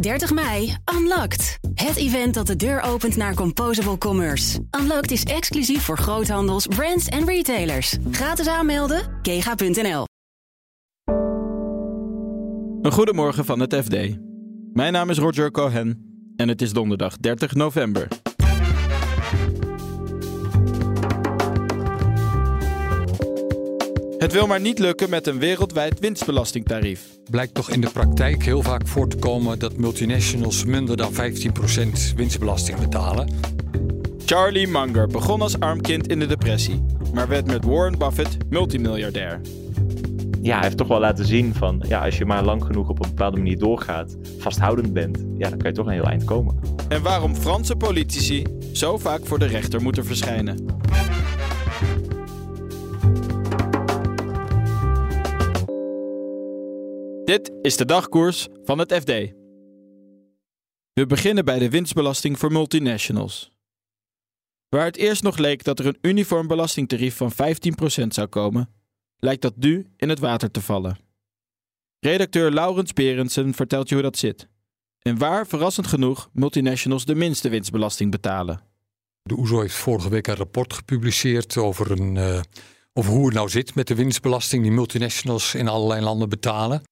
30 mei, Unlocked. Het event dat de deur opent naar Composable Commerce. Unlocked is exclusief voor groothandels, brands en retailers. Gratis aanmelden, kega.nl. Een goedemorgen van het FD. Mijn naam is Roger Cohen en het is donderdag 30 november. Het wil maar niet lukken met een wereldwijd winstbelastingtarief. Blijkt toch in de praktijk heel vaak voor te komen dat multinationals minder dan 15% winstbelasting betalen. Charlie Munger begon als arm kind in de depressie, maar werd met Warren Buffett multimiljardair. Ja, hij heeft toch wel laten zien van, ja, als je maar lang genoeg op een bepaalde manier doorgaat, vasthoudend bent, ja, dan kan je toch een heel eind komen. En waarom Franse politici zo vaak voor de rechter moeten verschijnen. Dit is de dagkoers van het FD. We beginnen bij de winstbelasting voor multinationals. Waar het eerst nog leek dat er een uniform belastingtarief van 15% zou komen, lijkt dat nu in het water te vallen. Redacteur Laurens Berendsen vertelt je hoe dat zit. En waar, verrassend genoeg, multinationals de minste winstbelasting betalen. De OESO heeft vorige week een rapport gepubliceerd over, een, uh, over hoe het nou zit met de winstbelasting die multinationals in allerlei landen betalen.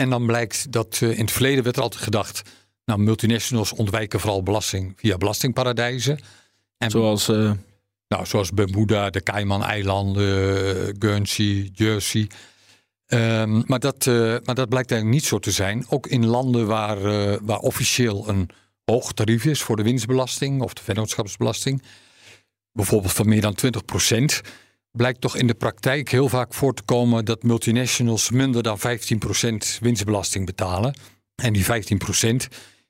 En dan blijkt dat uh, in het verleden werd er altijd gedacht, nou multinationals ontwijken vooral belasting via belastingparadijzen. En zoals, uh... nou, zoals Bermuda, de Cayman-eilanden, Guernsey, Jersey. Um, maar, dat, uh, maar dat blijkt eigenlijk niet zo te zijn. Ook in landen waar, uh, waar officieel een hoog tarief is voor de winstbelasting of de vennootschapsbelasting, bijvoorbeeld van meer dan 20 procent, blijkt toch in de praktijk heel vaak voor te komen dat multinationals minder dan 15% winstbelasting betalen. En die 15%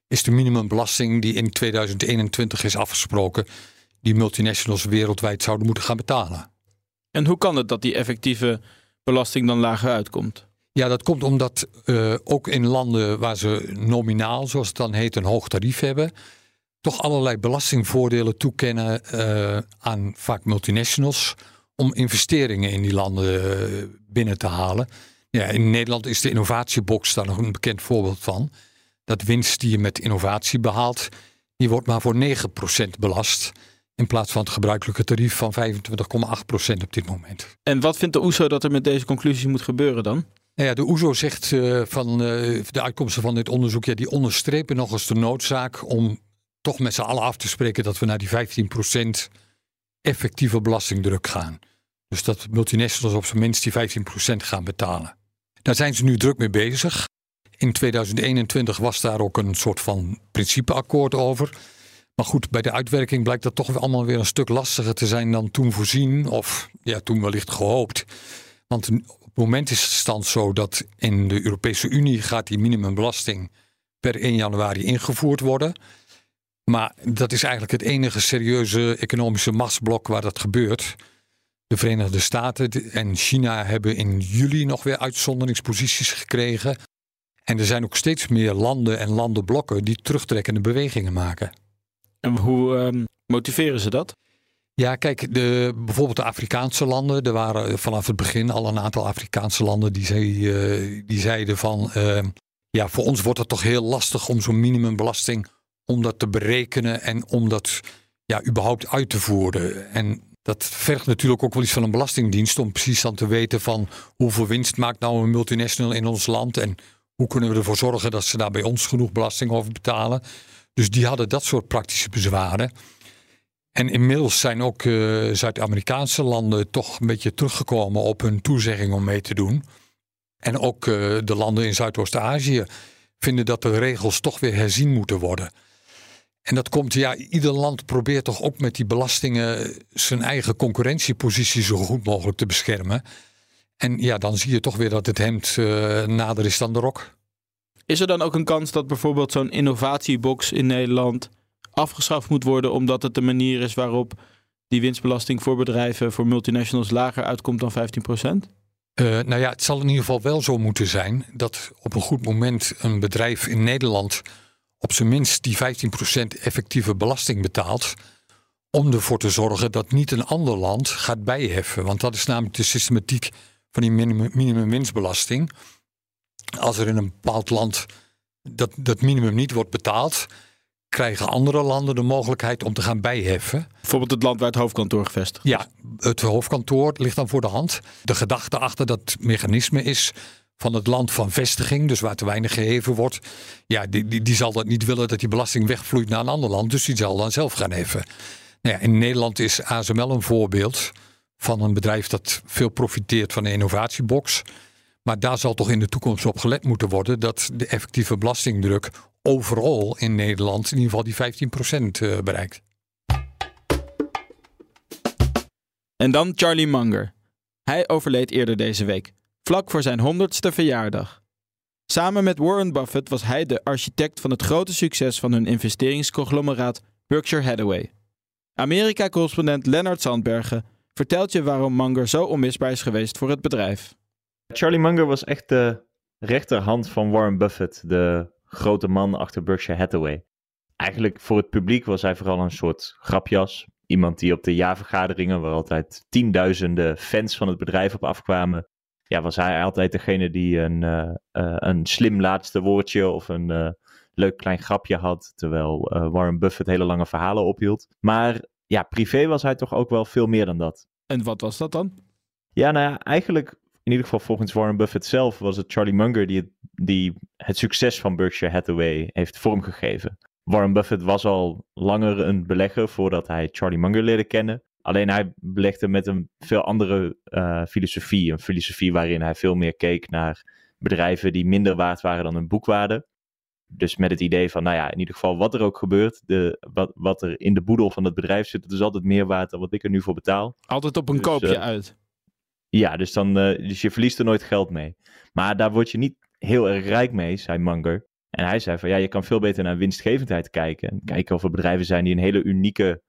is de minimumbelasting die in 2021 is afgesproken, die multinationals wereldwijd zouden moeten gaan betalen. En hoe kan het dat die effectieve belasting dan lager uitkomt? Ja, dat komt omdat uh, ook in landen waar ze nominaal, zoals het dan heet, een hoog tarief hebben, toch allerlei belastingvoordelen toekennen uh, aan vaak multinationals om investeringen in die landen eh, binnen te halen. Ja, in Nederland is de innovatiebox daar nog een bekend voorbeeld van. Dat winst die je met innovatie behaalt, die wordt maar voor 9% belast. In plaats van het gebruikelijke tarief van 25,8% op dit moment. En wat vindt de OESO dat er met deze conclusie moet gebeuren dan? Nou ja, de OESO zegt uh, van uh, de uitkomsten van dit onderzoek, ja, die onderstrepen nog eens de noodzaak om toch met z'n allen af te spreken dat we naar die 15% effectieve belastingdruk gaan. Dus dat multinationals op zijn minst die 15% gaan betalen. Daar zijn ze nu druk mee bezig. In 2021 was daar ook een soort van principeakkoord over. Maar goed, bij de uitwerking blijkt dat toch allemaal weer een stuk lastiger te zijn dan toen voorzien. Of ja, toen wellicht gehoopt. Want op het moment is de stand zo dat in de Europese Unie gaat die minimumbelasting per 1 januari ingevoerd worden. Maar dat is eigenlijk het enige serieuze economische machtsblok waar dat gebeurt. De Verenigde Staten en China hebben in juli nog weer uitzonderingsposities gekregen. En er zijn ook steeds meer landen en landenblokken die terugtrekkende bewegingen maken. En hoe uh, motiveren ze dat? Ja, kijk, de, bijvoorbeeld de Afrikaanse landen. Er waren vanaf het begin al een aantal Afrikaanse landen die, zei, uh, die zeiden van... Uh, ja, voor ons wordt het toch heel lastig om zo'n minimumbelasting... om dat te berekenen en om dat ja, überhaupt uit te voeren. En dat vergt natuurlijk ook wel iets van een belastingdienst om precies dan te weten van hoeveel winst maakt nou een multinational in ons land en hoe kunnen we ervoor zorgen dat ze daar bij ons genoeg belasting over betalen. Dus die hadden dat soort praktische bezwaren. En inmiddels zijn ook uh, Zuid-Amerikaanse landen toch een beetje teruggekomen op hun toezegging om mee te doen. En ook uh, de landen in Zuidoost-Azië vinden dat de regels toch weer herzien moeten worden. En dat komt, ja, ieder land probeert toch ook met die belastingen zijn eigen concurrentiepositie zo goed mogelijk te beschermen. En ja, dan zie je toch weer dat het hemd uh, nader is dan de rok. Is er dan ook een kans dat bijvoorbeeld zo'n innovatiebox in Nederland afgeschaft moet worden, omdat het de manier is waarop die winstbelasting voor bedrijven, voor multinationals lager uitkomt dan 15%? Uh, nou ja, het zal in ieder geval wel zo moeten zijn dat op een goed moment een bedrijf in Nederland op zijn minst die 15% effectieve belasting betaalt. Om ervoor te zorgen dat niet een ander land gaat bijheffen. Want dat is namelijk de systematiek van die minimum, minimumwinstbelasting. Als er in een bepaald land dat dat minimum niet wordt betaald, krijgen andere landen de mogelijkheid om te gaan bijheffen. Bijvoorbeeld het land waar het hoofdkantoor gevestigd is. Ja, het hoofdkantoor ligt dan voor de hand. De gedachte achter dat mechanisme is van het land van vestiging, dus waar te weinig geheven wordt. Ja, die, die, die zal dat niet willen dat die belasting wegvloeit naar een ander land, dus die zal dan zelf gaan heffen. Nou ja, in Nederland is ASML een voorbeeld van een bedrijf dat veel profiteert van de innovatiebox. Maar daar zal toch in de toekomst op gelet moeten worden dat de effectieve belastingdruk overal in Nederland in ieder geval die 15% bereikt. En dan Charlie Munger. Hij overleed eerder deze week, vlak voor zijn 100ste verjaardag. Samen met Warren Buffett was hij de architect van het grote succes van hun investeringsconglomeraat Berkshire Hathaway. Amerika-correspondent Lennart Sandbergen vertelt je waarom Munger zo onmisbaar is geweest voor het bedrijf. Charlie Munger was echt de rechterhand van Warren Buffett, de grote man achter Berkshire Hathaway. Eigenlijk voor het publiek was hij vooral een soort grapjas. Iemand die op de jaarvergaderingen, waar altijd tienduizenden fans van het bedrijf op afkwamen, ja, was hij altijd degene die een, uh, uh, een slim laatste woordje of een uh, leuk klein grapje had, terwijl Warren Buffett hele lange verhalen ophield. Maar ja, privé was hij toch ook wel veel meer dan dat. En wat was dat dan? Ja, nou ja, eigenlijk in ieder geval volgens Warren Buffett zelf was het Charlie Munger die het, die het succes van Berkshire Hathaway heeft vormgegeven. Warren Buffett was al langer een belegger voordat hij Charlie Munger leerde kennen. Alleen hij belegde met een veel andere uh, filosofie. Een filosofie waarin hij veel meer keek naar bedrijven die minder waard waren dan hun boekwaarde. Dus met het idee van, nou ja, in ieder geval wat er ook gebeurt, de, wat, wat er in de boedel van het bedrijf zit, het is altijd meer waard dan wat ik er nu voor betaal. Altijd op een Dus, koopje eh, uit. Ja, dus, dan, eh, dus je verliest er nooit geld mee. Maar daar word je niet heel erg rijk mee, zei Munger. En hij zei van ja, je kan veel beter naar winstgevendheid kijken. En kijken of er bedrijven zijn die een hele unieke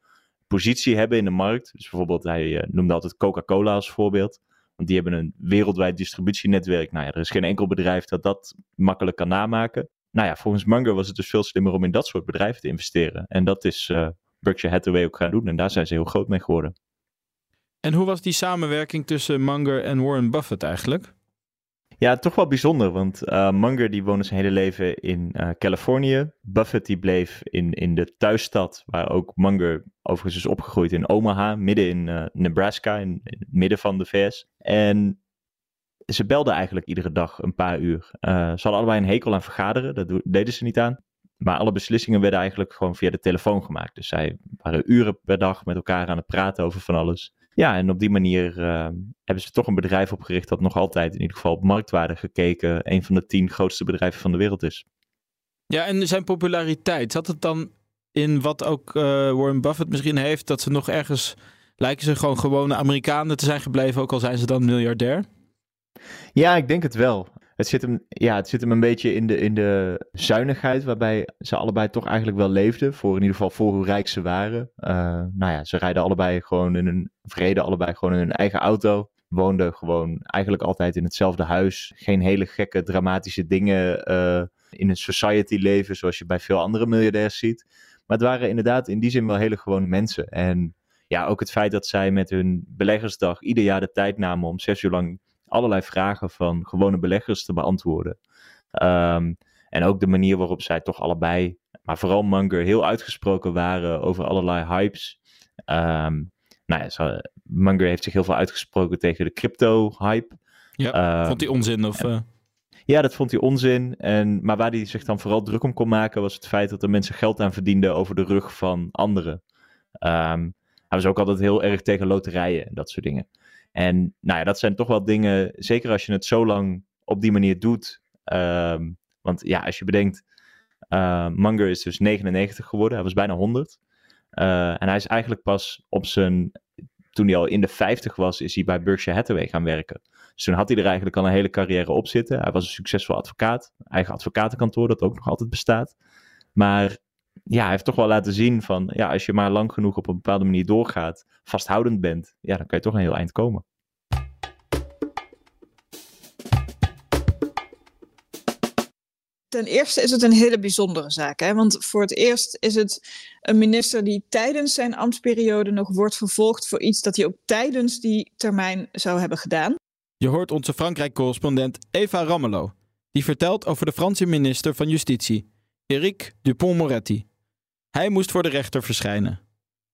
positie hebben in de markt. Dus bijvoorbeeld, hij eh, noemde altijd Coca-Cola als voorbeeld. Want die hebben een wereldwijd distributienetwerk. Nou ja, er is geen enkel bedrijf dat dat makkelijk kan namaken. Nou ja, volgens Munger was het dus veel slimmer om in dat soort bedrijven te investeren. En dat is eh, Berkshire Hathaway ook gaan doen. En daar zijn ze heel groot mee geworden. En hoe was die samenwerking tussen Munger en Warren Buffett eigenlijk? Ja, toch wel bijzonder, want uh, Munger die woonde zijn hele leven in uh, Californië. Buffett die bleef in, in de thuisstad, waar ook Munger overigens is opgegroeid in Omaha, midden in uh, Nebraska, in, in, het midden van de VS. En ze belden eigenlijk iedere dag een paar uur. ze hadden allebei een hekel aan vergaderen, dat deden ze niet aan. Maar alle beslissingen werden eigenlijk gewoon via de telefoon gemaakt. Dus zij waren uren per dag met elkaar aan het praten over van alles. Ja, en op die manier uh, hebben ze toch een bedrijf opgericht dat nog altijd in ieder geval op marktwaarde gekeken een van de tien grootste bedrijven van de wereld is. Ja, en zijn populariteit, zat het dan in wat ook uh, Warren Buffett misschien heeft, dat ze nog ergens lijken ze gewoon gewone Amerikanen te zijn gebleven, ook al zijn ze dan miljardair? Ja, ik denk het wel. Het zit hem, ja, het zit hem een beetje in de, in de zuinigheid, waarbij ze allebei toch eigenlijk wel leefden. Voor in ieder geval voor hoe rijk ze waren. Uh, nou ja, ze rijden allebei gewoon in hun vrede, allebei gewoon in hun eigen auto. Woonden gewoon eigenlijk altijd in hetzelfde huis. Geen hele gekke, dramatische dingen uh, in een society leven, zoals je bij veel andere miljardairs ziet. Maar het waren inderdaad in die zin wel hele gewone mensen. En ja, ook het feit dat zij met hun beleggersdag ieder jaar de tijd namen om zes uur lang allerlei vragen van gewone beleggers te beantwoorden. Um, en ook de manier waarop zij toch allebei, maar vooral Munger, heel uitgesproken waren over allerlei hypes. Um, nou ja, zo, Munger heeft zich heel veel uitgesproken tegen de crypto-hype. Ja, um, vond hij onzin of... Uh... Ja, dat vond hij onzin. En, maar waar hij zich dan vooral druk om kon maken, was het feit dat er mensen geld aan verdienden over de rug van anderen. hij was ook altijd heel erg tegen loterijen en dat soort dingen. En nou ja, dat zijn toch wel dingen, zeker als je het zo lang op die manier doet. Um, want ja, als je bedenkt, uh, Munger is dus 99 geworden, hij was bijna 100. Uh, en hij is eigenlijk pas op zijn, toen hij al in de 50 was, is hij bij Berkshire Hathaway gaan werken. Dus toen had hij er eigenlijk al een hele carrière op zitten. Hij was een succesvol advocaat, eigen advocatenkantoor dat ook nog altijd bestaat. Maar ja, hij heeft toch wel laten zien van, ja, als je maar lang genoeg op een bepaalde manier doorgaat, vasthoudend bent, ja, dan kan je toch een heel eind komen. Ten eerste is het een hele bijzondere zaak. Hè? Want voor het eerst is het een minister die tijdens zijn ambtsperiode nog wordt vervolgd voor iets dat hij ook tijdens die termijn zou hebben gedaan. Je hoort onze Frankrijk-correspondent Eva Rammelo. Die vertelt over de Franse minister van Justitie, Éric Dupont-Moretti. Hij moest voor de rechter verschijnen.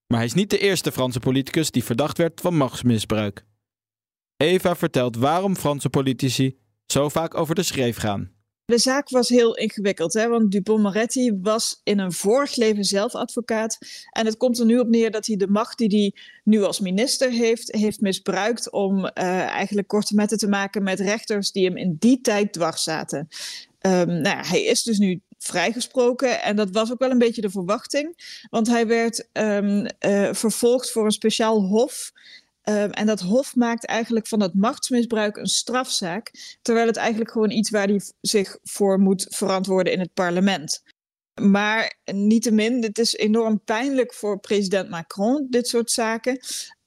Maar hij is niet de eerste Franse politicus die verdacht werd van machtsmisbruik. Eva vertelt waarom Franse politici zo vaak over de schreef gaan. De zaak was heel ingewikkeld, hè? want Dupont-Moretti was in een vorig leven zelf advocaat. En het komt er nu op neer dat hij de macht die hij nu als minister heeft, heeft misbruikt om uh, eigenlijk korte metten te maken met rechters die hem in die tijd dwars zaten. Um, nou ja, hij is dus nu vrijgesproken. En dat was ook wel een beetje de verwachting. Want hij werd um, vervolgd voor een speciaal hof. Um, en dat Hof maakt eigenlijk van dat machtsmisbruik een strafzaak, terwijl het eigenlijk gewoon iets waar hij zich voor moet verantwoorden in het parlement. Maar niettemin, dit is enorm pijnlijk voor president Macron, dit soort zaken.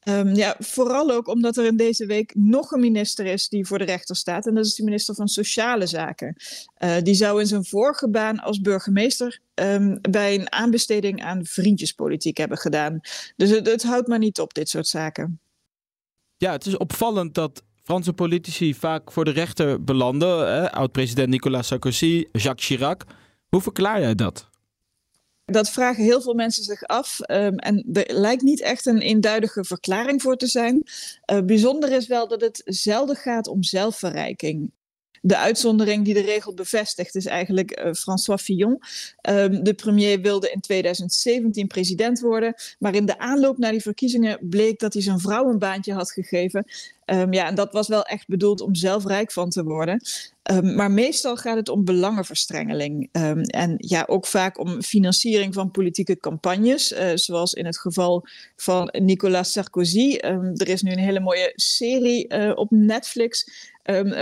Um, ja, vooral ook omdat er in deze week nog een minister is die voor de rechter staat. En dat is de minister van Sociale Zaken. Uh, die zou in zijn vorige baan als burgemeester um, bij een aanbesteding aan vriendjespolitiek hebben gedaan. Dus het, het houdt maar niet op, dit soort zaken. Ja, het is opvallend dat Franse politici vaak voor de rechter belanden. Oud-president Nicolas Sarkozy, Jacques Chirac. Hoe verklaar jij dat? Dat vragen heel veel mensen zich af. Um, en er lijkt niet echt een eenduidige verklaring voor te zijn. Uh, bijzonder is wel dat het zelden gaat om zelfverrijking. De uitzondering die de regel bevestigt is eigenlijk uh, François Fillon. Um, de premier wilde in 2017 president worden, maar in de aanloop naar die verkiezingen bleek dat hij zijn vrouw een baantje had gegeven. Um, ja, en dat was wel echt bedoeld om zelf rijk van te worden. Um, maar meestal gaat het om belangenverstrengeling. Um, en ja, ook vaak om financiering van politieke campagnes. Uh, zoals in het geval van Nicolas Sarkozy. er is nu een hele mooie serie uh, op Netflix.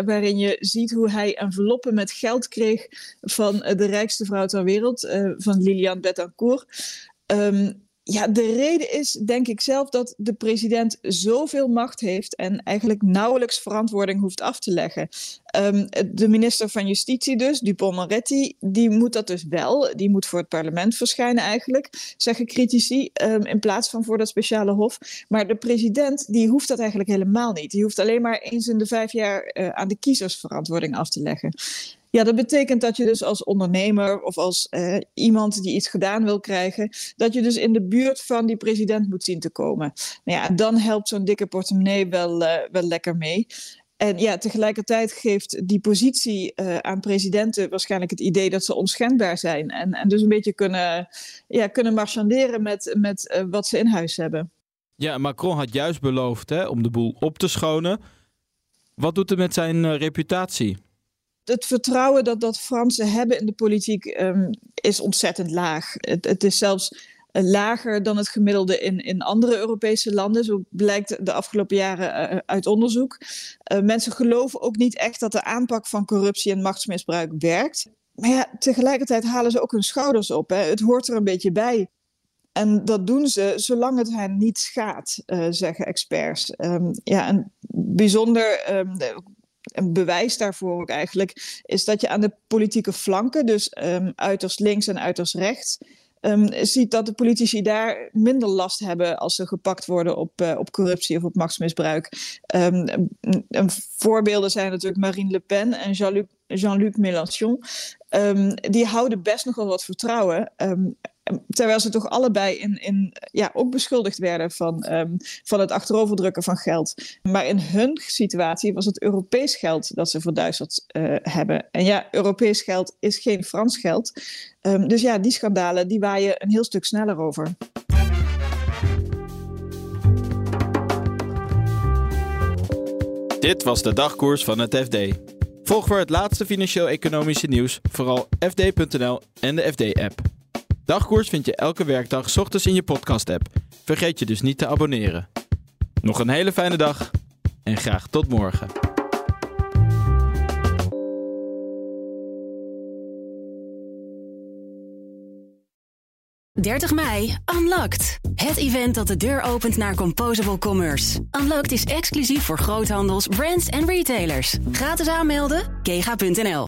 Waarin je ziet hoe hij enveloppen met geld kreeg van uh, de rijkste vrouw ter wereld, van Liliane Bettencourt. Um, ja, de reden is denk ik zelf dat de president zoveel macht heeft en eigenlijk nauwelijks verantwoording hoeft af te leggen. Um, de minister van Justitie dus, Dupont-Moretti, die moet dat dus wel. Die moet voor het parlement verschijnen eigenlijk, zeggen critici, um, in plaats van voor dat speciale hof. Maar de president, die hoeft dat eigenlijk helemaal niet. Die hoeft alleen maar eens in de vijf jaar uh, aan de kiezers verantwoording af te leggen. Ja, dat betekent dat je dus als ondernemer of als uh, iemand die iets gedaan wil krijgen, dat je dus in de buurt van die president moet zien te komen. Nou ja, dan helpt zo'n dikke portemonnee wel, uh, wel lekker mee. En ja, tegelijkertijd geeft die positie uh, aan presidenten waarschijnlijk het idee dat ze onschendbaar zijn. En, en dus een beetje kunnen, ja, kunnen marchanderen met, met uh, wat ze in huis hebben. Ja, Macron had juist beloofd hè, om de boel op te schonen. Wat doet het met zijn uh, reputatie? Het vertrouwen dat, dat Fransen hebben in de politiek um, is ontzettend laag. Het, het is zelfs lager dan het gemiddelde in, in andere Europese landen. Zo blijkt de afgelopen jaren uh, uit onderzoek. Mensen geloven ook niet echt dat de aanpak van corruptie en machtsmisbruik werkt. Maar ja, tegelijkertijd halen ze ook hun schouders op. Hè. Het hoort er een beetje bij. En dat doen ze zolang het hen niet schaadt, zeggen experts. Um, ja, een bijzonder um, een bewijs daarvoor ook eigenlijk is dat je aan de politieke flanken, dus um, uiterst links en uiterst rechts, um, ziet dat de politici daar minder last hebben als ze gepakt worden op, uh, op corruptie of op machtsmisbruik. Um, voorbeelden zijn natuurlijk Marine Le Pen en Jean-Luc Jean Mélenchon. Um, die houden best nog wel wat vertrouwen. Terwijl ze toch allebei in, in, ja, ook beschuldigd werden van, um, van het achteroverdrukken van geld. Maar in hun situatie was het Europees geld dat ze verduisterd uh, hebben. En ja, Europees geld is geen Frans geld. Um, dus ja, die schandalen die waaien een heel stuk sneller over. Dit was de dagkoers van het FD. Volg voor het laatste financieel-economische nieuws vooral fd.nl en de FD-app. Dagkoers vind je elke werkdag ochtends in je podcast-app. Vergeet je dus niet te abonneren. Nog een hele fijne dag en graag tot morgen. ...30 mei, Unlocked. Het event dat de deur opent naar Composable Commerce. Unlocked is exclusief voor groothandels, brands en retailers. Gratis aanmelden, kega.nl.